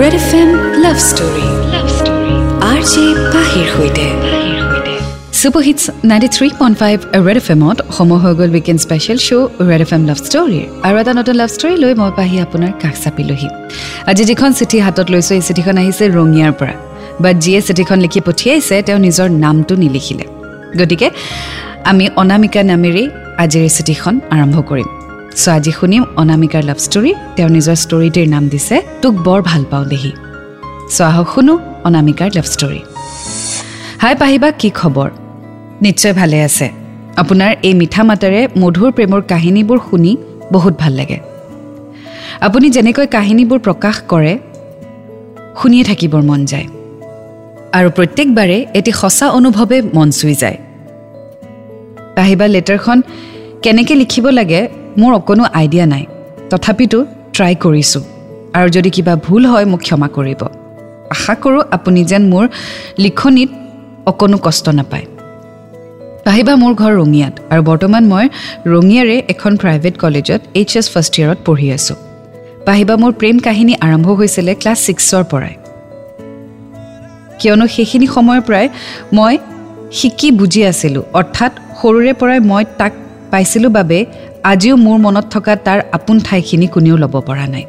Red F M love story R J পাহিৰ সৈতে super hits ninety three point five Red F এমত সময় হৈ গ'ল weekend special show' Red F M love ষ্টৰীৰ আৰু এটা নতুন লাভ ষ্টৰী লৈ মই পাহি আপোনাৰ কাষ চাপিলোহি আজি যিখন চিঠি হাতত লৈছোঁ এই চিঠিখন আহিছে ৰঙিয়াৰ পৰা। বাট যিয়ে চিঠিখন লিখি পঠিয়াইছে তেওঁ নিজৰ নামটো নিলিখিলে। গতিকে আমি অনামিকা নামেৰেই আজিৰ চিঠিখন আৰম্ভ কৰিম। চ' আজি শুনিম অনামিকাৰ লাভ ষ্টৰী তেওঁৰ নিজৰ ষ্টৰীটিৰ নাম দিছে তোক বৰ ভাল পাওঁ দেহি। চ' আহক শুনো অনামিকাৰ লাভ ষ্টৰী হাই পাহিবা কি খবৰ? নিশ্চয় ভালে আছে। আপোনাৰ এই মিঠা মাতেৰে মধুৰ প্ৰেমৰ কাহিনীবোৰ শুনি বহুত ভাল লাগে। আপুনি যেনেকৈ কাহিনীবোৰ প্ৰকাশ কৰে শুনিয়ে থাকিবৰ মন যায়। আৰু প্ৰত্যেকবাৰে এটি সঁচা অনুভৱে মন চুই যায়। পাহিবা লেটাৰখন কেনেকৈ লিখিব লাগে মোৰ অকণো আইডিয়া নাই। তথাপিতো ট্ৰাই কৰিছোঁ। আৰু যদি কিবা ভুল হয় মোক ক্ষমা কৰিব। আশা কৰোঁ আপুনি যেন মোৰ লিখনিত অকণো কষ্ট নাপায়। পাহিবা মোৰ ঘৰ ৰঙিয়াত। আৰু বৰ্তমান মই ৰঙিয়াৰে এখন প্ৰাইভেট কলেজত এইচ এছ ফাৰ্ষ্ট ইয়েৰত পঢ়ি আছোঁ। পাহিবা মোৰ প্ৰেম কাহিনী আৰম্ভ হৈছিলে ক্লাছ ছিক্সৰ পৰাই। কিয়নো সেইখিনি সময়ৰ পৰাই মই শিকি বুজি আছিলোঁ। অৰ্থাৎ সৰুৰে পৰাই মই তাক পাইছিলোঁ বাবে আজিও মোৰ মনত থকা তাৰ আপোন ঠাইখিনি কোনেও ল'ব পৰা নাই।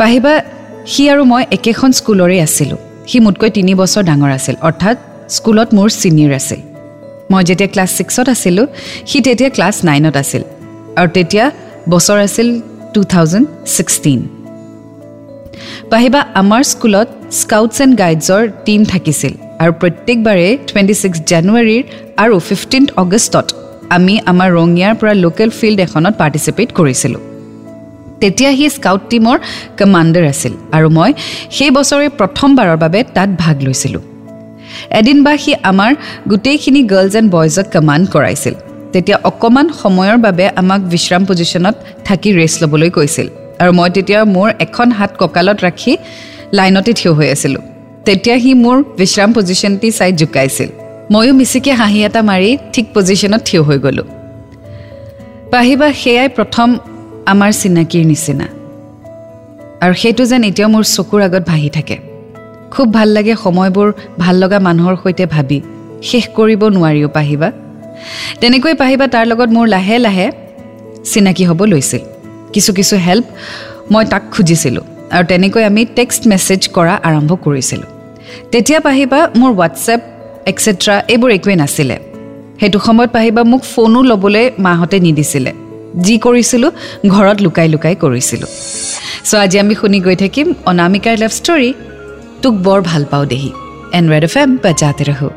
পাহিবা সি আৰু মই একেখন স্কুলৰে আছিলোঁ। সি মোতকৈ তিনি বছৰ ডাঙৰ আছিল অৰ্থাৎ স্কুলত মোৰ ছিনিয়ৰ আছিল। মই যেতিয়া ক্লাছ ছিক্সত আছিলোঁ সি তেতিয়া ক্লাছ নাইনত আছিল আৰু তেতিয়া বছৰ আছিল টু থাউজেণ্ড ছিক্সটিন। পাহিবা আমাৰ স্কুলত স্কাউটছ এণ্ড গাইডছৰ টীম থাকিছিল আৰু প্ৰত্যেকবাৰে টুৱেণ্টি ছিক্স জানুৱাৰীৰ আৰু ফিফটিন আগষ্টত আমি আমাৰ ৰঙিয়াৰ পৰা লোকেল ফিল্ড এখনত পাৰ্টিচিপেট কৰিছিলোঁ। তেতিয়া সি স্কাউট টীমৰ কমাণ্ডাৰ আছিল আৰু মই সেই বছৰে প্ৰথমবাৰৰ বাবে তাত ভাগ লৈছিলোঁ। এদিন বা সি আমাৰ গোটেইখিনি গাৰ্লছ এণ্ড বয়জক কমাণ্ড কৰাইছিল। তেতিয়া অকণমান সময়ৰ বাবে আমাক বিশ্ৰাম পজিশ্যনত থাকি ৰেষ্ট ল'বলৈ কৈছিল আৰু মই তেতিয়া মোৰ এখন হাত কঁকালত ৰাখি লাইনতে থিয় হৈ আছিলোঁ। তেতিয়া সি মোৰ বিশ্ৰাম পজিশ্যনটি চাই জোকাইছিল। ময়ো মিচিকে হাঁহি এটা মাৰি ঠিক পজিশ্যনত থিয় হৈ গ'লোঁ। পাহিবা সেয়াই প্ৰথম আমাৰ চিনাকিৰ নিচিনা। আৰু সেইটো যেন এতিয়াও মোৰ চকুৰ আগত ভাহি থাকে। খুব ভাল লাগে সময়বোৰ ভাল লগা মানুহৰ সৈতে ভাবি শেষ কৰিব নোৱাৰিও পাহিবা। তেনেকৈ পাহিবা তাৰ লগত মোৰ লাহে লাহে চিনাকি হ'ব লৈছিল। কিছু কিছু হেল্প মই তাক খুজিছিলোঁ আৰু তেনেকৈ আমি টেক্সট মেছেজ কৰা আৰম্ভ কৰিছিলোঁ। তেতিয়া পাহিবা মোৰ হোৱাটছএপ এক্সেট্ৰা এইবোৰ একোৱেই নাছিলে। সেইটো সময়ত পাহিবা মোক ফোনো ল'বলৈ মাহঁতে নিদিছিলে। যি কৰিছিলোঁ ঘৰত লুকাই লুকাই কৰিছিলোঁ। চ' আজি আমি শুনি গৈ থাকিম অনামিকাৰ লাভ ষ্টৰী তোক বৰ ভাল পাওঁ দেহি। এণ্ড ৰেড এফ এম বাজাতে ৰহো।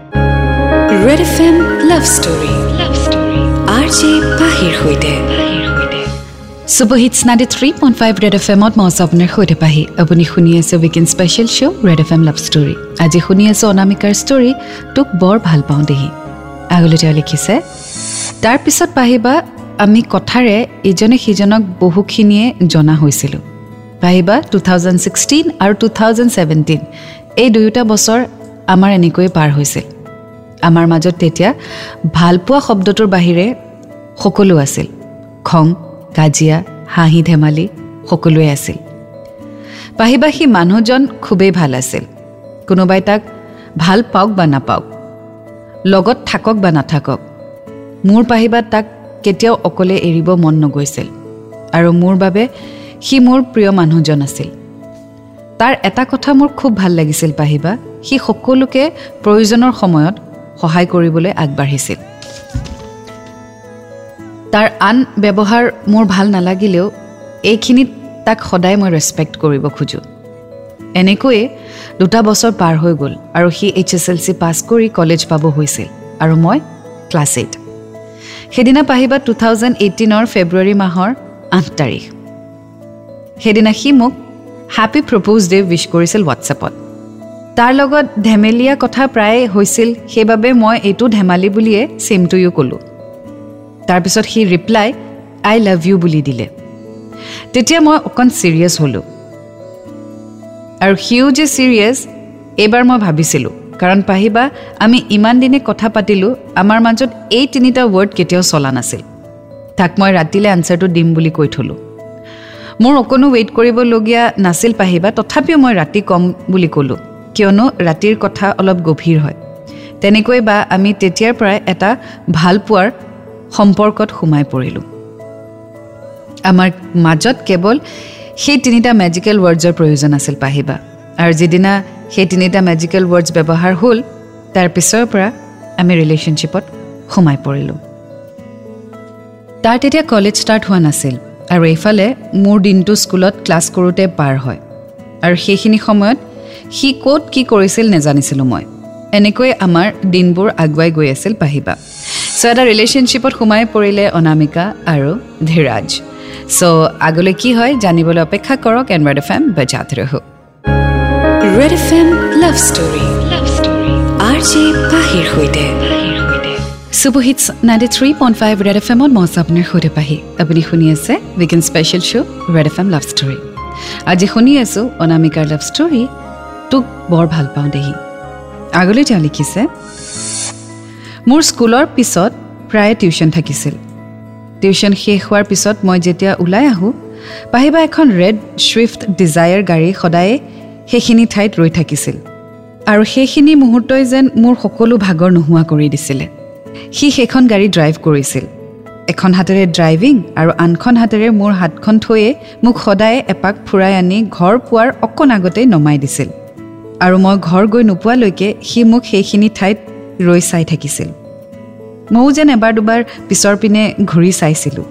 Red F M love story love story R J পাহিৰ সৈতে। Super hits ninety three point five Red F এমত মই আছোঁ আপোনাৰ সৈতে পাহি আপুনি শুনি আছে weekend special show' Red F M love story আজি শুনি আছোঁ অনামিকাৰ ষ্টৰী তোক বৰ ভাল পাওঁ দেহি আগলৈ তেওঁ লিখিছে তাৰপিছত পাহিবা আমি কথাৰে ইজনে সিজনক বহুখিনিয়ে জনা হৈছিলোঁ পাহিবা টু থাউজেণ্ড ছিক্সটিন আৰু টু থাউজেণ্ড ছেভেণ্টিন এই দুয়োটা বছৰ আমাৰ এনেকৈয়ে পাৰ হৈছিল আমাৰ মাজত তেতিয়া ভালপোৱা শব্দটোৰ বাহিৰে সকলো আছিল খং কাজিয়া হাঁহি ধেমালি সকলোৱে আছিল। পাহিবা সি মানুহজন খুবেই ভাল আছিল। কোনোবাই তাক ভাল পাওক বা নাপাওক লগত থাকক বা নাথাকক মোৰ পাহিবা তাক কেতিয়াও অকলে এৰিব মন নগৈছিল আৰু মোৰ বাবে সি মোৰ প্ৰিয় মানুহজন আছিল। তাৰ এটা কথা মোৰ খুব ভাল লাগিছিল পাহিবা সি সকলোকে প্ৰয়োজনৰ সময়ত সহায় কৰিবলৈ আগবাঢ়িছিল। তাৰ আন ব্যৱহাৰ মোৰ ভাল নালাগিলেও এইখিনিত তাক সদায় মই ৰেচপেক্ট কৰিব খোজোঁ। এনেকৈয়ে দুটা বছৰ পাৰ হৈ গ'ল আৰু সি H S L C pass কৰি কলেজ পাব হৈছিল আৰু মই ক্লাছ এইট সেইদিনা পাহিবা টু থাউজেণ্ড এইটিনৰ ফেব্ৰুৱাৰী মাহৰ আঠ তাৰিখ। সেইদিনা সি মোক হেপী প্ৰপ'জ ডে উইচ কৰিছিল হোৱাটছএপত তাৰ লগত ধেমেলীয়া কথা প্ৰায় হৈছিল সেইবাবে মই এইটো ধেমালি বুলিয়ে ইউ ক'লোঁ। তাৰপিছত সি ৰিপ্লাই আই লাভ ইউ বুলি দিলে। তেতিয়া মই অকণ ছিৰিয়াছ হ'লোঁ। আৰু সিও যে ছিৰিয়াছ এইবাৰ মই ভাবিছিলোঁ। কাৰণ পাহিবা আমি ইমান দিনে কথা পাতিলোঁ আমাৰ মাজত এই তিনিটা ৱৰ্ড কেতিয়াও চলা নাছিল। তাক মই ৰাতিলৈ আনচাৰটো দিম বুলি কৈ থ'লোঁ। মোৰ অকণো ৱেইট কৰিবলগীয়া নাছিল পাহিবা তথাপিও মই ৰাতি কম বুলি ক'লোঁ। কিয়নো ৰাতিৰ কথা অলপ গভীৰ হয়। তেনেকৈ বা আমি তেতিয়াৰ পৰাই এটা ভাল পোৱাৰ সম্পৰ্কত সোমাই পৰিলোঁ। আমাৰ মাজত কেৱল সেই তিনিটা মেজিকেল ৱৰ্ডছৰ প্ৰয়োজন আছিল পাহিবা। আৰু যিদিনা সেই তিনিটা মেজিকেল ৱৰ্ডছ ব্যৱহাৰ হ'ল তাৰ পিছৰ পৰা আমি ৰিলেশ্যনশ্বিপত সোমাই পৰিলোঁ। তাৰ তেতিয়া কলেজ ষ্টাৰ্ট হোৱা নাছিল আৰু এইফালে মোৰ দিনটো স্কুলত ক্লাছ কৰোঁতে পাৰ হয়। আৰু সেইখিনি সময়ত সি ক'ত কি কৰিছিল নেজানিছিলোঁ মই। এনেকৈ আমাৰ দিনবোৰ আগুৱাই গৈ আছিল পাহিবা। চ' এটা ৰিলেশ্যনশ্বিপত সোমাই পৰিলে অনামিকা আৰু ধীৰাজ। চ' আগলৈ কি হয় জানিবলৈ অপেক্ষা কৰক এণ্ড ৰেড এফ এম বজাত ৰহো। Red F M love story. Love story. R J পাহিৰ সৈতে। Super hits ninety three point five Red F এমত মই আপোনাৰ সৈতে পাহি। আপুনি শুনি আছে weekend special show' Red F M love story. আজি শুনি আছোঁ অনামিকাৰ লাভ ষ্টৰী। তোক বৰ ভাল পাওঁ দেহি। আগলৈ তেওঁ লিখিছে মোৰ স্কুলৰ পিছত প্ৰায়ে টিউশ্যন থাকিছিল। টিউশ্যন শেষ হোৱাৰ পিছত মই যেতিয়া ওলাই আহোঁ পাহিবা এখন ৰেড ছুইফ্ট ডিজায়াৰ গাড়ী সদায়ে সেইখিনি ঠাইত ৰৈ থাকিছিল। আৰু সেইখিনি মুহূৰ্তই যেন মোৰ সকলো ভাগৰ নোহোৱা কৰি দিছিলে। সি সেইখন গাড়ী ড্ৰাইভ কৰিছিল। এখন হাতেৰে ড্ৰাইভিং আৰু আনখন হাতেৰে মোৰ হাতখন থৈয়ে মোক সদায় এপাক ফুৰাই আনি ঘৰ পোৱাৰ অকণ আগতেই নমাই দিছিল। আৰু মই ঘৰ গৈ নোপোৱালৈকে সি মোক সেইখিনি ঠাইত ৰৈ চাই থাকিছিল। ময়ো যেন এবাৰ দুবাৰ পিছৰ পিনে ঘূৰি চাইছিলোঁ।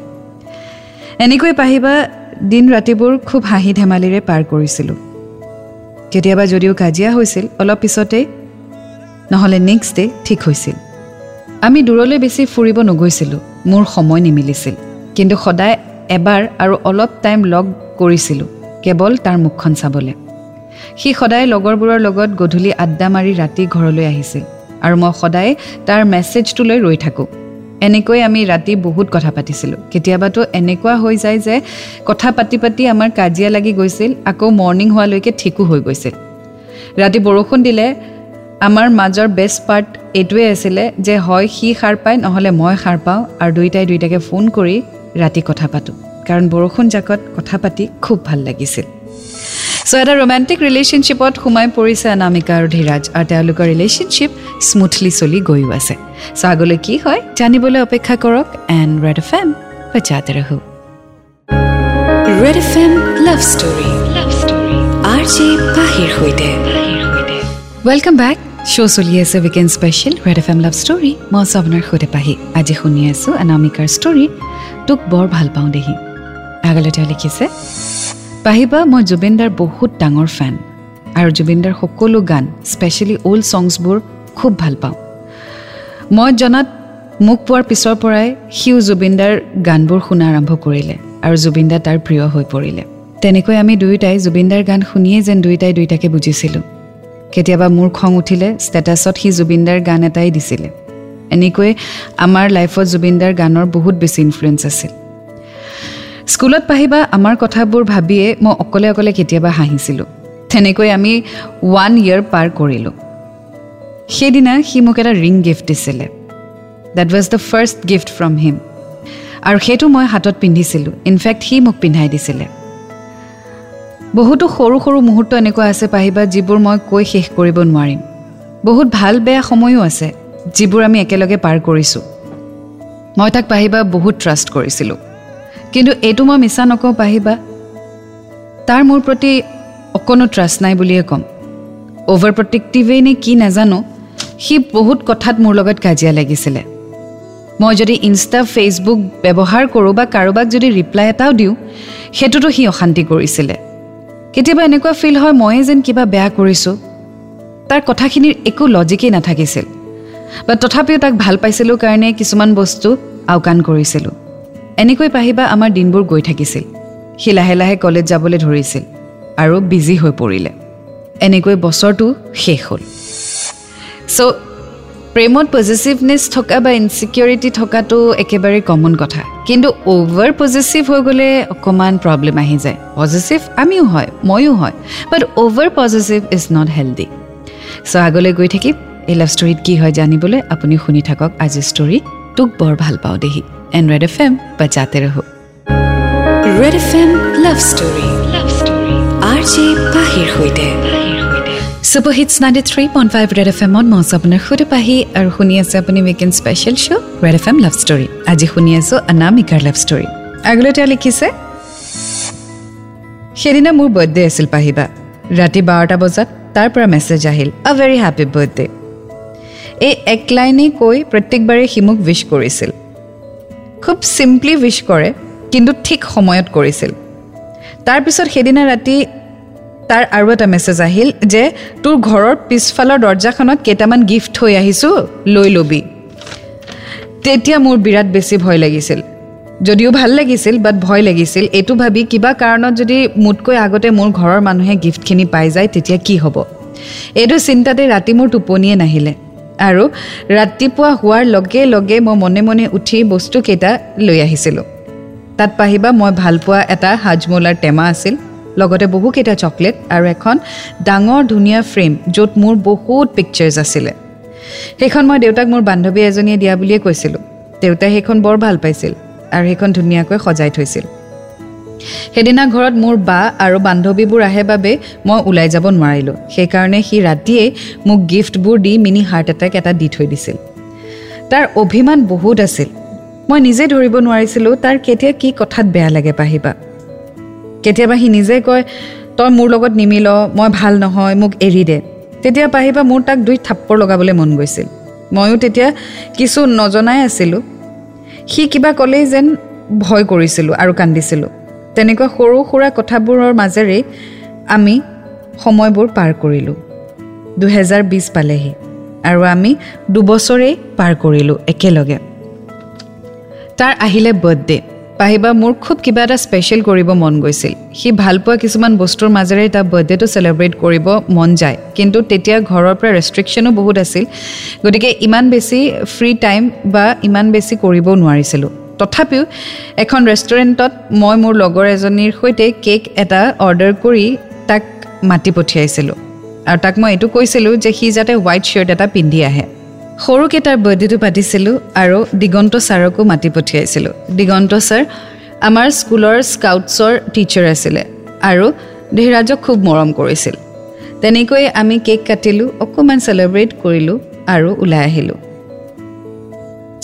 এনেকৈ পাহিবা দিন ৰাতিবোৰ খুব হাঁহি ধেমালিৰে পাৰ কৰিছিলোঁ। কেতিয়াবা যদিও কাজিয়া হৈছিল অলপ পিছতেই নহ'লে নেক্সট ডে ঠিক হৈছিল। আমি দূৰলৈ বেছি ফুৰিব নগৈছিলোঁ মোৰ সময় নিমিলিছিল। কিন্তু সদায় এবাৰ আৰু অলপ টাইম লগ কৰিছিলোঁ কেৱল তাৰ মুখখন চাবলৈ। সি সদায় লগৰবোৰৰ লগত গধূলি আড্ডা মাৰি ৰাতি ঘৰলৈ আহিছিল। আৰু মই সদায় তাৰ মেছেজটোলৈ ৰৈ থাকোঁ। এনেকৈ আমি ৰাতি বহুত কথা পাতিছিলোঁ। কেতিয়াবাতো এনেকুৱা হৈ যায় যে কথা পাতি পাতি আমাৰ কাজিয়া লাগি গৈছিল আকৌ মৰ্ণিং হোৱালৈকে ঠিকো হৈ গৈছিল। ৰাতি বৰষুণ দিলে আমাৰ মাজৰ বেষ্ট পাৰ্ট এইটোৱে আছিলে যে হয় সি সাৰ পায় নহ'লে মই সাৰ পাওঁ আৰু দুয়োটাই দুয়োটাকে ফোন কৰি ৰাতি কথা পাতোঁ। কাৰণ বৰষুণ জাকত কথা পাতি খুব ভাল লাগিছিল। চ' এটা ৰোমেণ্টিক ৰিলেশ্যনশ্বিপত সোমাই পৰিছে অনামিকা আৰু ধীৰাজ আৰু তেওঁলোকৰ ৰিলেশ্যনশ্বিপ স্মুথলি চলি গৈও আছে। চ' আগলৈ কি হয় জানিবলৈ অপেক্ষা কৰক এণ্ড ৰেড এফ এম বজাতে ৰহো। Red F M love story love story R J পাহিৰ সৈতে। ৱেলকাম বেক শ্ব' চলি আছে weekend special Red F M love story মই আছোঁ আপোনাৰ সৈতে পাহি। আজি শুনি আছোঁ অনামিকাৰ ষ্টৰী তোক বৰ ভাল পাওঁ দেহি। আগলৈ তেওঁ লিখিছে পাহিবা মই জুবিনদাৰ বহুত ডাঙৰ ফেন আৰু জুবিনদাৰ সকলো গান স্পেচিয়েলি অ'ল্ড ছংছবোৰ খুব ভাল পাওঁ। মই জনাত মোক পোৱাৰ পিছৰ পৰাই সিও জুবিনদাৰ গানবোৰ শুনা আৰম্ভ কৰিলে আৰু জুবিনদা তাৰ প্ৰিয় হৈ পৰিলে। তেনেকৈ আমি দুয়োটাই জুবিনদাৰ গান শুনিয়েই যেন দুয়োটাই দুয়োটাকে বুজিছিলোঁ। কেতিয়াবা মোৰ খং উঠিলে ষ্টেটাছত সি জুবিনদাৰ গান এটাই দিছিলে। এনেকৈ আমাৰ লাইফত জুবিনদাৰ গানৰ বহুত বেছি ইনফ্লুৱেঞ্চ আছিল। স্কুলত পাহিবা আমাৰ কথাবোৰ ভাবিয়ে মই অকলে অকলে কেতিয়াবা হাঁহিছিলোঁ। তেনেকৈ আমি ওৱান ইয়েৰ পাৰ কৰিলোঁ। সেইদিনা সি মোক এটা ৰিং গিফ্ট দিছিলে। That was the first gift from him আৰু সেইটো মই হাতত পিন্ধিছিলোঁ। ইনফেক্ট সি মোক পিন্ধাই দিছিলে। বহুতো সৰু সৰু মুহূৰ্ত এনেকুৱা আছে পাহিবা যিবোৰ মই কৈ শেষ কৰিব নোৱাৰিম। বহুত ভাল বেয়া সময়ো আছে যিবোৰ আমি একেলগে পাৰ কৰিছোঁ। মই তাক পাহিবা বহুত ট্ৰাষ্ট কৰিছিলোঁ। কিন্তু এইটো মই মিছা নকওঁ পাহিবা তাৰ মোৰ প্ৰতি অকণো ট্ৰাষ্ট নাই বুলিয়ে ক'ম। অ'ভাৰ প্ৰটেক্টিভেই নে কি নাজানো সি বহুত কথাত মোৰ লগত কাজিয়া লাগিছিলে। মই যদি ইনষ্টা ফেচবুক ব্যৱহাৰ কৰোঁ বা কাৰোবাক যদি ৰিপ্লাই এটাও দিওঁ সেইটোতো সি অশান্তি কৰিছিলে। কেতিয়াবা এনেকুৱা ফিল হয় ময়ে যেন কিবা বেয়া কৰিছোঁ। তাৰ কথাখিনিৰ একো লজিকেই নাথাকিছিল। বা তথাপিও তাক ভাল পাইছিলোঁ কাৰণে কিছুমান বস্তু আওকাণ কৰিছিলোঁ। এনেকৈ পাহিবা আমাৰ দিনবোৰ গৈ থাকিছিল। সি লাহে লাহে কলেজ যাবলৈ ধৰিছিল আৰু বিজি হৈ পৰিলে। এনেকৈ বছৰটো শেষ হ'ল। চ' প্ৰেমত পজিটিভনেছ থকা বা ইনচিকিউৰিটি থকাটো একেবাৰে কমন কথা। কিন্তু অ'ভাৰ পজিটিভ হৈ গ'লে অকণমান প্ৰব্লেম আহি যায়। পজিটিভ আমিও হয় ময়ো হয় but over positive is not healthy so' আগলৈ গৈ থাকিম এই লাভ ষ্টৰীত কি হয় জানিবলৈ আপুনি শুনি থাকক। আজিৰ ষ্টৰী তোক বৰ ভাল পাওঁ দেহি। এফ এম বা যাতে ৰহো Red F M love story love story R J পাহিৰ সৈতে super hits ninety three point five Red F এমত মই আছোঁ আপোনাৰ সুধি পাহি আৰু শুনি আছে আপুনি weekend special show' Red F M love story আজি শুনি আছোঁ অনামিকাৰ লাভ ষ্টৰী আগলৈ তেওঁ লিখিছে সেইদিনা মোৰ বাৰ্থডে আছিল পাহিবা ৰাতি বাৰটা বজাত তাৰ পৰা মেছেজ আহিল আ ভেৰি হেপী বাৰ্থডে এই এক লাইনেই কৈ প্ৰত্যেকবাৰেই সি মোক উইচ কৰিছিল খুব চিম্পলি উইচ কৰে কিন্তু ঠিক সময়ত কৰিছিল। তাৰপিছত সেইদিনা ৰাতি তাৰ আৰু এটা মেছেজ আহিল যে তোৰ ঘৰৰ পিছফালৰ দৰ্জাখনত কেইটামান গিফ্ট থৈ আহিছোঁ লৈ ল'বি। তেতিয়া মোৰ বিৰাট বেছি ভয় লাগিছিল। যদিও ভাল লাগিছিল বাট ভয় লাগিছিল। এইটো ভাবি কিবা কাৰণত যদি মোতকৈ আগতে মোৰ ঘৰৰ মানুহে গিফ্টখিনি পাই যায় তেতিয়া কি হ'ব? এইটো চিন্তাতে ৰাতি মোৰ টোপনিয়ে নাহিলে। আৰু ৰাতিপুৱা হোৱাৰ লগে লগে মই মনে মনে উঠি বস্তুকেইটা লৈ আহিছিলোঁ। তাত পাহিবা মই ভালপোৱা এটা হাজমোলাৰ টেমা আছিল লগতে বহুকেইটা চকলেট আৰু এখন ডাঙৰ ধুনীয়া ফ্ৰেম য'ত মোৰ বহুত পিকচাৰ্ছ আছিলে। সেইখন মই দেউতাক মোৰ বান্ধৱী এজনীয়ে দিয়া বুলিয়ে কৈছিলোঁ। দেউতাই সেইখন বৰ ভাল পাইছিল আৰু সেইখন ধুনীয়াকৈ সজাই থৈছিল। সেইদিনা ঘৰত মোৰ বা আৰু বান্ধৱীবোৰ আহে বাবে মই ওলাই যাব নোৱাৰিলোঁ। সেইকাৰণে সি ৰাতিয়েই মোক গিফ্টবোৰ দি মিনি হাৰ্ট এটেক এটা দি থৈ দিছিল। তাৰ অভিমান বহুত আছিল। মই নিজে ধৰিব নোৱাৰিছিলোঁ তাৰ কেতিয়া কি কথাত বেয়া লাগে পাহিবা। কেতিয়াবা সি নিজে কয় তই মোৰ লগত নিমিল মই ভাল নহয় মোক এৰি দে। তেতিয়া পাহিবা মোৰ তাক দুই থাপ্পৰ লগাবলৈ মন গৈছিল। ময়ো তেতিয়া কিছু নজনাই আছিলোঁ। সি কিবা ক'লেই যেন ভয় কৰিছিলোঁ আৰু কান্দিছিলোঁ। তেনেকুৱা সৰু সুৰা কথাবোৰৰ মাজেৰেই আমি সময়বোৰ পাৰ কৰিলোঁ। দুহেজাৰ বিছ পালেহি আৰু আমি দুবছৰেই পাৰ কৰিলোঁ একেলগে। তাৰ আহিলে বাৰ্থডে। পাহিবা মোৰ খুব কিবা এটা স্পেচিয়েল কৰিব মন গৈছিল। সি ভালপোৱা কিছুমান বস্তুৰ মাজেৰে তাৰ বাৰ্থডেটো চেলিব্ৰেট কৰিব মন যায়। কিন্তু তেতিয়া ঘৰৰ পৰা ৰেষ্ট্ৰিকশ্যনো বহুত আছিল। গতিকে ইমান বেছি ফ্ৰী টাইম বা ইমান বেছি কৰিবও নোৱাৰিছিলোঁ। তথাপিও এখন ৰেষ্টুৰেণ্টত মই মোৰ লগৰ এজনীৰ সৈতে কেক এটা অৰ্ডাৰ কৰি তাক মাতি পঠিয়াইছিলোঁ। আৰু তাক মই এইটো কৈছিলোঁ যে সি যাতে হোৱাইট শ্বাৰ্ট এটা পিন্ধি আহে। সৰুকৈ তাৰ বাৰ্থডেটো পাতিছিলোঁ আৰু দিগন্ত ছাৰকো মাতি পঠিয়াইছিলোঁ। দিগন্ত ছাৰ আমাৰ স্কুলৰ স্কাউটছৰ টিচাৰ আছিলে আৰু ধীৰাজক খুব মৰম কৰিছিল। তেনেকৈ আমি কেক কাটিলোঁ অকণমান চেলিব্ৰেট কৰিলোঁ আৰু ওলাই আহিলোঁ।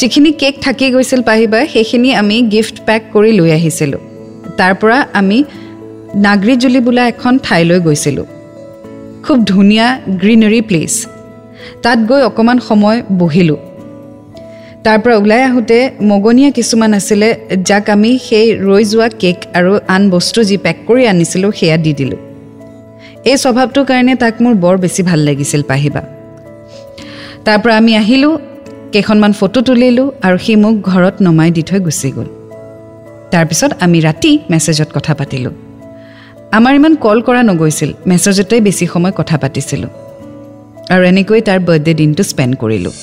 যিখিনি কেক থাকি গৈছিল পাহিবা সেইখিনি আমি গিফ্ট পেক কৰি লৈ আহিছিলোঁ। তাৰ পৰা আমি নাগৰিজুলি বোলা এখন ঠাইলৈ গৈছিলোঁ। খুব ধুনীয়া গ্ৰীনেৰী প্লেচ তাত গৈ অকণমান সময় বহিলোঁ। তাৰ পৰা ওলাই আহোঁতে মগনীয়া কিছুমান আছিলে যাক আমি সেই ৰৈ যোৱা কেক আৰু আন বস্তু যি পেক কৰি আনিছিলোঁ সেয়া দি দিলোঁ। এই স্বভাৱটোৰ কাৰণে তাক মোৰ বৰ বেছি ভাল লাগিছিল পাহিবা তাৰ পৰা আমি আহিলোঁ কেইখনমান ফটো তুলিলোঁ আৰু সি মোক ঘৰত নমাই দি থৈ গুচি গ'ল। তাৰপিছত আমি ৰাতি মেছেজত কথা পাতিলোঁ। আমাৰ ইমান কল কৰা নগৈছিল মেছেজতে বেছি সময় কথা পাতিছিলোঁ। আৰু এনেকৈ তাৰ বাৰ্থডে দিনটো স্পেণ্ড কৰিলোঁ।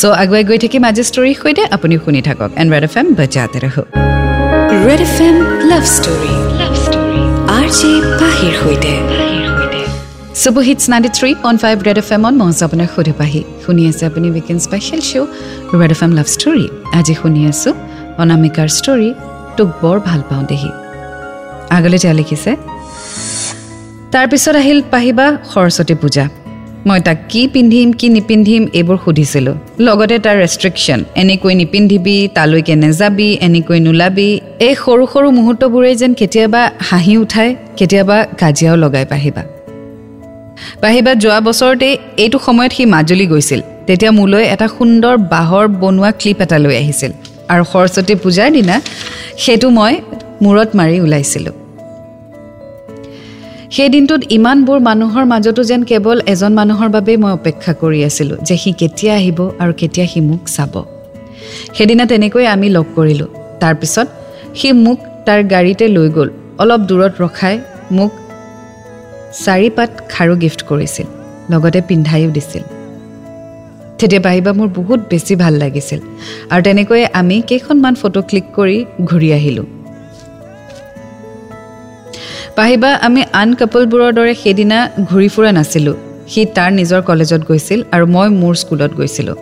চ' আগুৱাই গৈ থাকিম আজি ষ্টৰীৰ সৈতে আপুনি শুনি থাকক এণ্ড ৰেড এফ এম বজাতে ৰহ। Red F M love story. Love story. R J পাহিৰ সৈতে। Super hits ninety three point five Red F এমত মই আপোনাৰ সুধি পাহি শুনি আছে আপুনি weekend special show' Red F M love story আজি শুনি আছোঁ অনামিকাৰ ষ্টৰী তোক বৰ ভাল পাওঁ দেহি আগলৈ তেওঁ লিখিছে তাৰপিছত আহিল পাহিবা সৰস্বতী পূজা মই তাক কি পিন্ধিম কি নিপিন্ধিম এইবোৰ সুধিছিলোঁ লগতে তাৰ ৰেষ্ট্ৰিকশ্যন এনেকৈ নিপিন্ধিবি তালৈকে নেযাবি এনেকৈ নোলাবি এই সৰু সৰু মুহূৰ্তবোৰেই যেন কেতিয়াবা হাঁহি উঠাই কেতিয়াবা কাজিয়াও লগাই পাহিবা পাহিবা যোৱা বছৰতে এইটো সময়ত সি মাজুলী গৈছিল। তেতিয়া মোলৈ এটা সুন্দৰ বাঁহৰ বনোৱা ক্লিপ এটা লৈ আহিছিল। আৰু সৰস্বতী পূজাৰ দিনা সেইটো মই মূৰত মাৰি ওলাইছিলোঁ। সেই দিনটোত ইমানবোৰ মানুহৰ মাজতো যেন কেৱল এজন মানুহৰ বাবেই মই অপেক্ষা কৰি আছিলোঁ যে সি কেতিয়া আহিব আৰু কেতিয়া সি মোক চাব। সেইদিনা তেনেকৈ আমি লগ কৰিলোঁ। তাৰপিছত সি মোক তাৰ গাড়ীতে লৈ গ'ল। অলপ দূৰত ৰখাই মোক চাৰিপাত খাৰু গিফ্ট কৰিছিল লগতে পিন্ধায়ো দিছিল। তেতিয়া পাহিবা মোৰ বহুত বেছি ভাল লাগিছিল আৰু তেনেকৈয়ে আমি কেইখনমান ফটো ক্লিক কৰি ঘূৰি আহিলোঁ। পাহিবা আমি আন কাপলবোৰৰ দৰে সেইদিনা ঘূৰি ফুৰা নাছিলোঁ। সি তাৰ নিজৰ কলেজত গৈছিল আৰু মই মোৰ স্কুলত গৈছিলোঁ।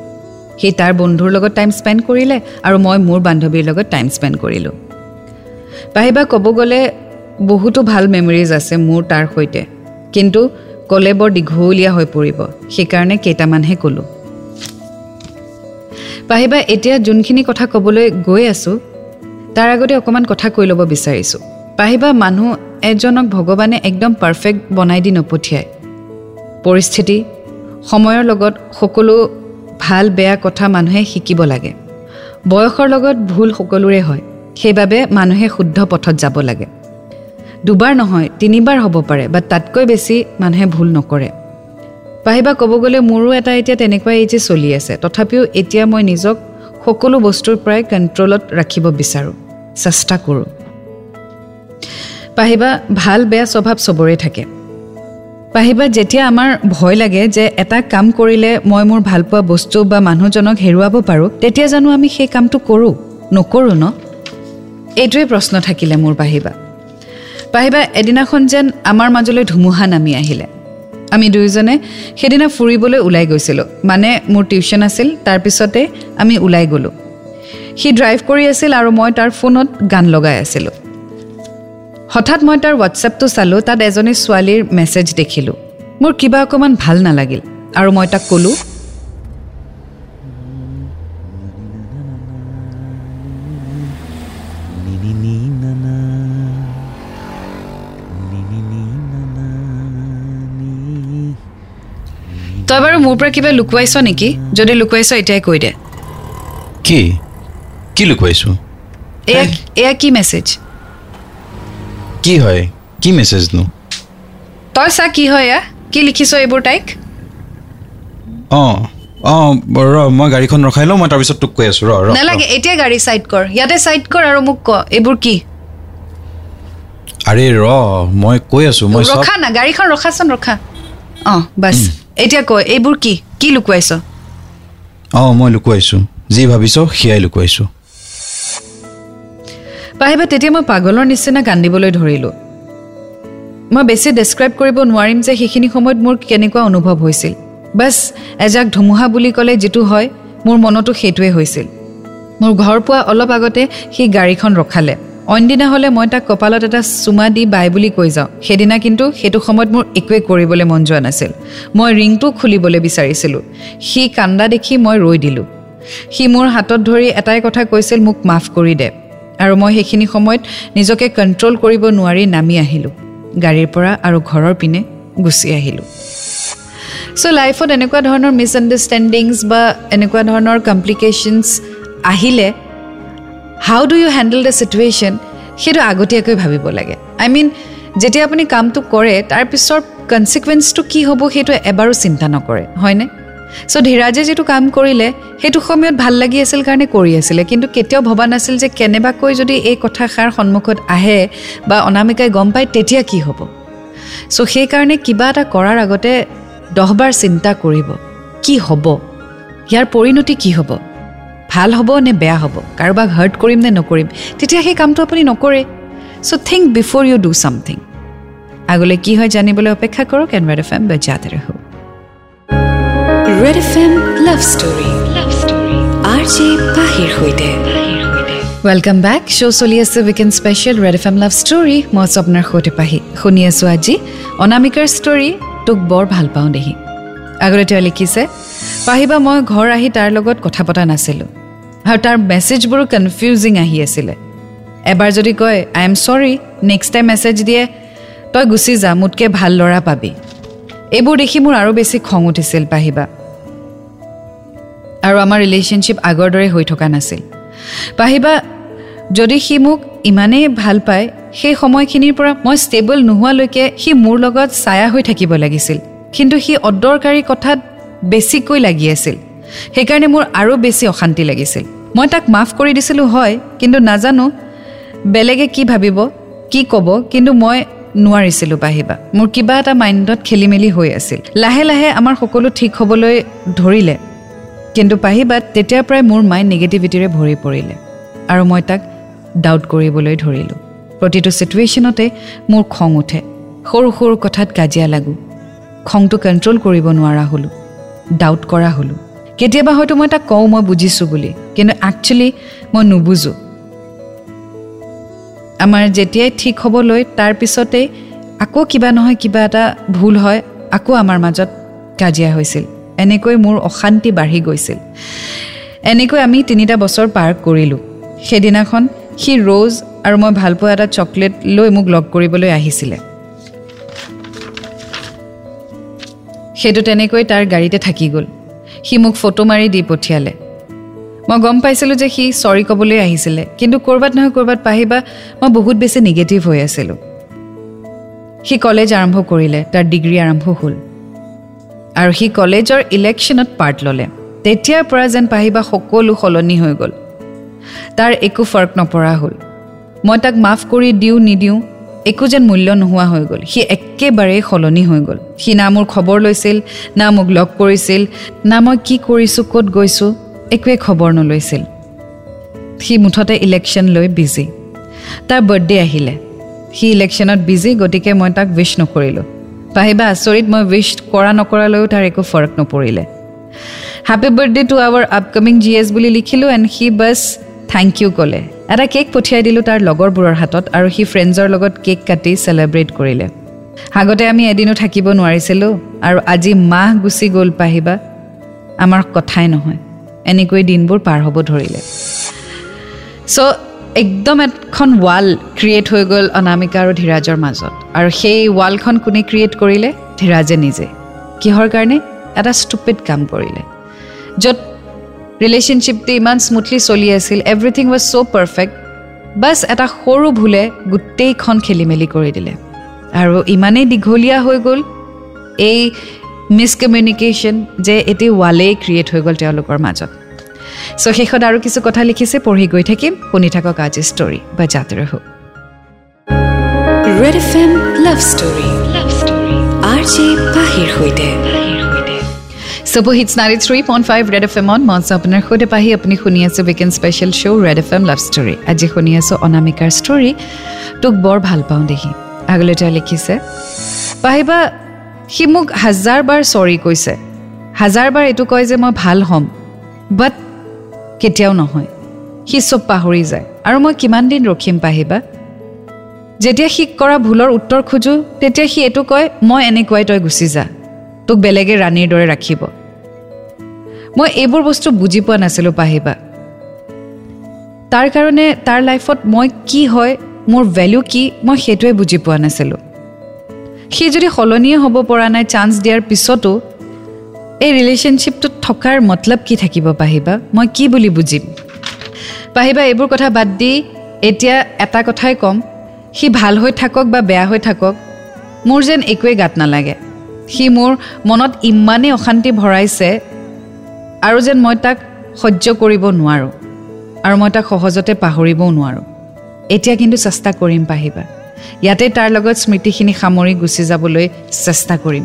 সি তাৰ বন্ধুৰ লগত টাইম স্পেণ্ড কৰিলে আৰু মই মোৰ বান্ধৱীৰ লগত টাইম স্পেণ্ড কৰিলোঁ। পাহিবা ক'ব গ'লে বহুতো ভাল মেমৰিজ আছে মোৰ তাৰ সৈতে। কিন্তু ক'লে বৰ দীঘলীয়া হৈ পৰিব। সেইকাৰণে কেইটামানহে ক'লোঁ। পাহিবা এতিয়া যোনখিনি কথা ক'বলৈ গৈ আছোঁ তাৰ আগতে অকণমান কথা কৈ ল'ব বিচাৰিছোঁ। পাহিবা মানুহ এজনক ভগৱানে একদম পাৰফেক্ট বনাই দি নপঠিয়ায়। পৰিস্থিতি সময়ৰ লগত সকলো ভাল বেয়া কথা মানুহে শিকিব লাগে। বয়সৰ লগত ভুল সকলোৰে হয়। সেইবাবে মানুহে শুদ্ধ পথত যাব লাগে। দুবাৰ নহয় তিনিবাৰ হ'ব পাৰে বা তাতকৈ বেছি মানুহে ভুল নকৰে। পাহিবা ক'ব গ'লে মোৰো এটা এতিয়া তেনেকুৱা এইজে চলি আছে। তথাপিও এতিয়া মই নিজক সকলো বস্তুৰ পৰাই কণ্ট্ৰলত ৰাখিব বিচাৰোঁ। চেষ্টা কৰোঁ। পাহিবা ভাল বেয়া স্বভাৱ চবৰে থাকে। পাহিবা যেতিয়া আমাৰ ভয় লাগে যে এটা কাম কৰিলে মই মোৰ ভালপোৱা বস্তু বা মানুহজনক হেৰুৱাব পাৰোঁ তেতিয়া জানো আমি সেই কামটো কৰোঁ নকৰোঁ ন? এইটোৱে প্ৰশ্ন থাকিলে মোৰ পাহিবা। পাহিবা এদিনাখন যেন আমাৰ মাজলৈ ধুমুহা নামি আহিলে। আমি দুয়োজনে সেইদিনা ফুৰিবলৈ ওলাই গৈছিলোঁ। মানে মোৰ টিউশ্যন আছিল তাৰপিছতে আমি ওলাই গ'লোঁ। সি ড্ৰাইভ কৰি আছিল আৰু মই তাৰ ফোনত গান লগাই আছিলোঁ। হঠাৎ মই তাৰ হোৱাটছএপটো চালোঁ তাত এজনী ছোৱালীৰ মেছেজ দেখিলোঁ। মোৰ কিবা অকণমান ভাল নালাগিল আৰু মই তাক ক'লোঁ মোৰ পৰা কিবা লুকুৱাইছ নেকি? যদি লুকুৱাইছ এতিয়াই কৈ দে। কি? কি লুকুৱাইছো? এয়া এয়া কি মেছেজ? কি হয়? কি মেছেজনো? তই চা কি হয় এয়া? কি লিখিছ এইবোৰ তাইক? অঁ অঁ ৰ মই গাড়ীখন ৰখাই লওঁ মই তাৰপিছত তোক কৈ আছোঁ। ৰ নালাগে এতিয়া গাড়ী ছাইড কৰ। ইয়াতে ছাইড কৰ আৰু মোক ক এইবোৰ কি? আৰে ৰ মই কৈ আছোঁ মই ৰখা না গাড়ীখন ৰখাচোন ৰখা। অঁ বাছ। এতিয়া ক এইবোৰ কি? কি লুকুৱাইছ? অঁ মই লুকুৱাইছোঁ। যি ভাবিছ সেয়াই লুকুৱাইছোঁ। পাহিবা তেতিয়া মই পাগলৰ নিচিনা কান্দিবলৈ ধৰিলোঁ। মই বেছি ডেছক্ৰাইব কৰিব নোৱাৰিম যে সেইখিনি সময়ত মোৰ কেনেকুৱা অনুভৱ হৈছিল। বাছ এজাক ধুমুহা বুলি ক'লে যিটো হয় মোৰ মনতো সেইটোৱে হৈছিল। মোৰ ঘৰ পোৱা অলপ আগতে সি গাড়ীখন ৰখালে। অইনদিনা হ'লে মই তাক কপালত এটা চুমা দি বাই বুলি কৈ যাওঁ। সেইদিনা কিন্তু সেইটো সময়ত মোৰ একোৱে কৰিবলৈ মন যোৱা নাছিল। মই ৰিংটো খুলিবলৈ বিচাৰিছিলোঁ। সি কান্দা দেখি মই ৰৈ দিলোঁ। সি মোৰ হাতত ধৰি এটাই কথা কৈছিল মোক মাফ কৰি দে। আৰু মই সেইখিনি সময়ত নিজকে কণ্ট্ৰল কৰিব নোৱাৰি নামি আহিলোঁ। গাড়ীৰ পৰা আৰু ঘৰৰ পিনে গুচি আহিলোঁ। চ' লাইফত এনেকুৱা ধৰণৰ মিছআণ্ডাৰষ্টেণ্ডিংছ বা এনেকুৱা ধৰণৰ কমপ্লিকেশ্যনছ আহিলে how do you handle the situation সেইটো আগতীয়াকৈ ভাবিব লাগে। আই মিন যেতিয়া আপুনি কামটো কৰে তাৰ পিছৰ কনচিকুৱেঞ্চটো কি হ'ব সেইটো এবাৰো চিন্তা নকৰে হয়নে? চ' ধীৰাজে যিটো কাম কৰিলে সেইটো সময়ত ভাল লাগি আছিল কাৰণে কৰি আছিলে। কিন্তু কেতিয়াও ভবা নাছিল যে কেনেবাকৈ যদি এই কথাষাৰ সন্মুখত আহে বা অনামিকাই গম পায় তেতিয়া কি হ'ব? চ' সেইকাৰণে কিবা এটা কৰাৰ আগতে দহবাৰ চিন্তা কৰিব। কি হ'ব? ইয়াৰ পৰিণতি কি হ'ব? ভাল হ'ব নে বেয়া হ'ব? কাৰোবাক হাৰ্ট কৰিম নে নকৰিম? তেতিয়া সেই কামটো আপুনি নকৰে। So' think before you do something আগলৈ কি হয় জানিবলৈ অপেক্ষা কৰক এনৱাৰ্ড এফ এম বজাতে ৰাখোঁ Red F M love story. Love story. R J পাহিৰ সৈতে। ৱেলকাম বেক শ্ব' চলি আছে weekend special Red F M love story. মই স্বপ্নাৰ সৈতে পাহি। শুনি আছোঁ আজি অনামিকাৰ ষ্টৰী। তোক বৰ ভাল পাওঁ দেহি। আগতে তেওঁ লিখিছে পাহিবা মই ঘৰ আহি তাৰ লগত কথা পতা নাছিলোঁ। আৰু তাৰ মেছেজবোৰো কনফিউজিং আহি আছিলে। এবাৰ যদি কয় I am sorry next time message দিয়ে তই গুচি যা মোতকৈ ভাল ল'ৰা পাবি। এইবোৰ দেখি মোৰ আৰু বেছি খং উঠিছিল পাহিবা। আৰু আমাৰ ৰিলেশ্যনশ্বিপ আগৰ দৰে হৈ থকা নাছিল। পাহিবা যদি সি মোক ইমানেই ভাল পায় সেই সময়খিনিৰ পৰা মই ষ্টেবল নোহোৱালৈকে সি মোৰ লগত ছায়া হৈ থাকিব লাগিছিল। কিন্তু সি অদৰকাৰী কথাত বেছিকৈ লাগি আছিল। সেইকাৰণে মোৰ আৰু বেছি অশান্তি লাগিছিল। মই তাক মাফ কৰি দিছিলোঁ হয় কিন্তু নাজানো বেলেগে কি ভাবিব কি ক'ব কিন্তু মই নোৱাৰিছিলোঁ পাহিবা মোৰ কিবা এটা মাইণ্ডত খেলি মেলি হৈ আছিল। লাহে লাহে আমাৰ সকলো ঠিক হ'বলৈ ধৰিলে। কিন্তু পাহিবাত তেতিয়াৰ পৰাই মোৰ মাইণ্ড নিগেটিভিটিৰে ভৰি পৰিলে আৰু মই তাক ডাউট কৰিবলৈ ধৰিলোঁ। প্ৰতিটো চিটুৱেশ্যনতে মোৰ খং উঠে। সৰু সৰু কথাত কাজিয়া লাগোঁ। খংটো কণ্ট্ৰল কৰিব নোৱাৰা হ'লোঁ। ডাউট কৰা হ'লোঁ। কেতিয়াবা হয়তো মই তাক কওঁ মই বুজিছোঁ বুলি। কিন্তু একচুৱেলি মই নুবুজোঁ। আমাৰ যেতিয়াই ঠিক হ'বলৈ তাৰপিছতেই আকৌ কিবা নহয় কিবা এটা ভুল হয় আকৌ আমাৰ মাজত কাজিয়া হৈছিল। এনেকৈ মোৰ অশান্তি বাঢ়ি গৈছিল। এনেকৈ আমি তিনিটা বছৰ পাৰ কৰিলোঁ। সেইদিনাখন সি ৰ'জ আৰু মই ভালপোৱা এটা চকলেট লৈ মোক লগ কৰিবলৈ আহিছিলে। সেইটো তেনেকৈ তাৰ গাড়ীতে থাকি গ'ল। সি মোক ফটো মাৰি দি পঠিয়ালে। মই গম পাইছিলোঁ যে সি চৰি ক'বলৈ আহিছিলে কিন্তু ক'ৰবাত নহয় ক'ৰবাত পাহিবা মই বহুত বেছি নিগেটিভ হৈ আছিলোঁ। সি কলেজ আৰম্ভ কৰিলে তাৰ ডিগ্ৰী আৰম্ভ হ'ল। আৰু সি কলেজৰ ইলেকশ্যনত পাৰ্ট ল'লে। তেতিয়াৰ পৰা যেন পাহিবা সকলো সলনি হৈ গ'ল। তাৰ একো ফৰক নপৰা হ'ল। মই তাক মাফ কৰি দিওঁ নিদিওঁ একো যেন মূল্য নোহোৱা হৈ গ'ল। সি একেবাৰেই সলনি হৈ গ'ল। সি না মোৰ খবৰ লৈছিল না মোক লগ কৰিছিল না মই কি কৰিছোঁ ক'ত গৈছোঁ একোৱে খবৰ নলৈছিল। সি মুঠতে ইলেকশ্যন লৈ বিজি তাৰ বাৰ্থডে আহিলে। সি ইলেকশ্যনত বিজি গতিকে মই তাক উইচ নকৰিলোঁ। পাহিবা আচৰিত মই উইচ কৰা নকৰালৈও তাৰ একো ফৰক নপৰিলে। Happy birthday to our upcoming G S বুলি লিখিলোঁ এণ্ড সি বাছ থেংক ইউ ক'লে। এটা কেক পঠিয়াই দিলোঁ তাৰ লগৰবোৰৰ হাতত আৰু সি ফ্ৰেণ্ডছৰ লগত কেক কাটি চেলেব্ৰেট কৰিলে। আগতে আমি এদিনো থাকিব নোৱাৰিছিলোঁ আৰু আজি মাহ গুচি গ'ল পাহিবা। আমাৰ কথাই নহয় এনেকৈ দিনবোৰ পাৰ হ'ব ধৰিলে। চ' একদম এখন ৱাল ক্ৰিয়েট হৈ গ'ল অনামিকা আৰু ধীৰাজৰ মাজত। আৰু সেই ৱালখন কোনে ক্ৰিয়েট কৰিলে? ধীৰাজে নিজে। কিহৰ কাৰণে? এটা ষ্টুপিড কাম কৰিলে। য'ত ৰিলেশ্যনশ্বিপটো ইমান স্মুথলি চলি আছিল এভৰিথিং ৱাজ ছ' পাৰফেক্ট বাছ এটা সৰু ভুলে গোটেইখন খেলি মেলি কৰি দিলে। আৰু ইমানেই দীঘলীয়া হৈ গ'ল এই মিছকমিউনিকেশ্যন যে এটি ৱালেই ক্ৰিয়েট হৈ গ'ল তেওঁলোকৰ মাজত। চ' শেষত আৰু কিছু কথা লিখিছে পঢ়ি গৈ থাকিম শুনি থাকক আজি ষ্টৰী বা জাতিৰ হোক Red F M love story love story R J পাহিৰ সৈতে। চব হিটছ নাৰী three point five Red F এমত মঞ্চ আপোনাৰ সৈতে পাহি আপুনি শুনি আছোঁ weekend special show' Red F M love story আজি শুনি আছোঁ অনামিকাৰ ষ্টৰী তোক বৰ ভাল পাওঁ দেখি আগলৈ তেওঁ লিখিছে পাহিবা সি মোক হাজাৰবাৰ চৰি কৈছে হাজাৰবাৰ এইটো কয় যে মই ভাল হ'ম বাট কেতিয়াও নহয় সি চব পাহৰি যায় আৰু মই কিমান দিন ৰখিম পাহিবা যেতিয়া সি কৰা ভুলৰ উত্তৰ খোজোঁ তেতিয়া সি এইটো কয় মই এনেকুৱাই তই গুচি যা তোক বেলেগে ৰাণীৰ দৰে ৰাখিব মই এইবোৰ বস্তু বুজি পোৱা নাছিলোঁ পাহিবা। তাৰ কাৰণে তাৰ লাইফত মই কি হয় মোৰ ভেলু কি মই সেইটোৱে বুজি পোৱা নাছিলোঁ। সি যদি সলনিয়ে হ'ব পৰা নাই চান্স দিয়াৰ পিছতো এই ৰিলেশ্যনশ্বিপটোত থকাৰ মতলব কি থাকিব পাহিবা? মই কি বুলি বুজিম? পাহিবা এইবোৰ কথা বাদ দি এতিয়া এটা কথাই ক'ম। সি ভাল হৈ থাকক বা বেয়া হৈ থাকক মোৰ যেন একোৱেই গাত নালাগে। সি মোৰ মনত ইমানেই অশান্তি ভৰাইছে আৰু যেন মই তাক সহ্য কৰিব নোৱাৰোঁ আৰু মই তাক সহজতে পাহৰিবও নোৱাৰোঁ। এতিয়া কিন্তু চেষ্টা কৰিম পাহিবা। ইয়াতে তাৰ লগত স্মৃতিখিনি সামৰি গুচি যাবলৈ চেষ্টা কৰিম।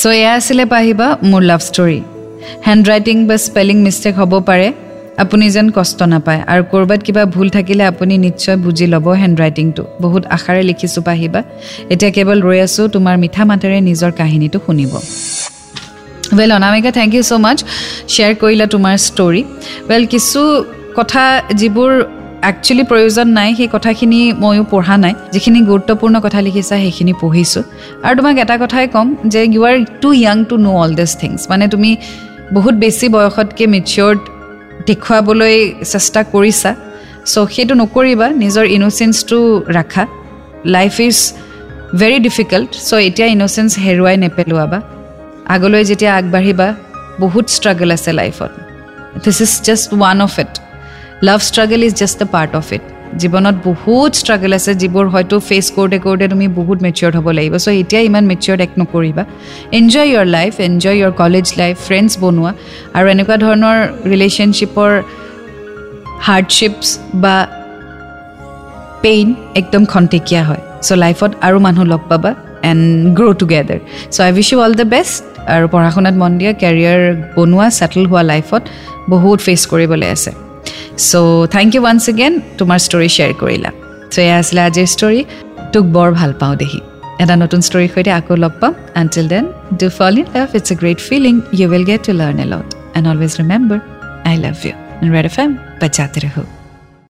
চ' এয়া আছিলে পাহিবা মোৰ লাভ ষ্টৰী হেণ্ড ৰাইটিং বা স্পেলিং মিষ্টেক হ'ব পাৰে। আপুনি যেন কষ্ট নাপায় আৰু ক'ৰবাত কিবা ভুল থাকিলে আপুনি নিশ্চয় বুজি ল'ব হেণ্ড ৰাইটিংটো বহুত আশাৰে লিখিছোঁ পাহিবা। এতিয়া কেৱল ৰৈ আছোঁ তোমাৰ মিঠা মাতেৰে নিজৰ কাহিনীটো শুনিব। Well Anamika thank you so' much share কৰিলা তোমাৰ ষ্টৰী ৱেল কিছু কথা যিবোৰ একচুৱেলি প্ৰয়োজন নাই সেই কথাখিনি ময়ো পঢ়া নাই যিখিনি গুৰুত্বপূৰ্ণ কথা লিখিছা সেইখিনি পঢ়িছোঁ আৰু তোমাক এটা কথাই ক'ম যে you are too young to know' all this things মানে তুমি বহুত বেছি বয়সতকৈ মেচিয়ৰ্ড দেখুৱাবলৈ চেষ্টা কৰিছা চ' সেইটো নকৰিবা নিজৰ ইন'চেঞ্চটো ৰাখা life is very difficult so' এতিয়া ইন'চেঞ্চ হেৰুৱাই নেপেলোৱাবা আগলৈ যেতিয়া আগবাঢ়িবা বহুত ষ্ট্ৰাগল আছে লাইফত this is just one of it love struggle is just a part of it জীৱনত বহুত ষ্ট্ৰাগল আছে যিবোৰ হয়তো ফেচ কৰোঁতে কৰোঁতে তুমি বহুত মেচিয়ৰ্ড হ'ব লাগিব। চ' এতিয়া ইমান মেচিয়ৰ্ড এক নকৰিবা। Enjoy your life enjoy your college life friends বনোৱা আৰু এনেকুৱা ধৰণৰ ৰিলেশ্যনশ্বিপৰ হাৰ্ডশ্বিপছ বা পেইন একদম খন্তেকীয়া হয়। চ' লাইফত আৰু মানুহ লগ পাবা and grow' together so' I wish you all the best আৰু পঢ়া শুনাত মন দিয়া কেৰিয়াৰ বনোৱা ছেটেল হোৱা লাইফত বহুত ফেচ কৰিবলৈ আছে। So' thank you once again তোমাৰ ষ্টৰি শ্বেয়াৰ কৰিলা। চ' এয়া আছিলে আজিৰ ষ্টৰি তোক বৰ ভাল পাওঁ দেখি এটা নতুন ষ্টৰীৰ সৈতে আকৌ লগ পাম। Until then do fall in love it's a great feeling you will get to learn a lot and always remember I love you Red F M বাচ্চাতে ৰহো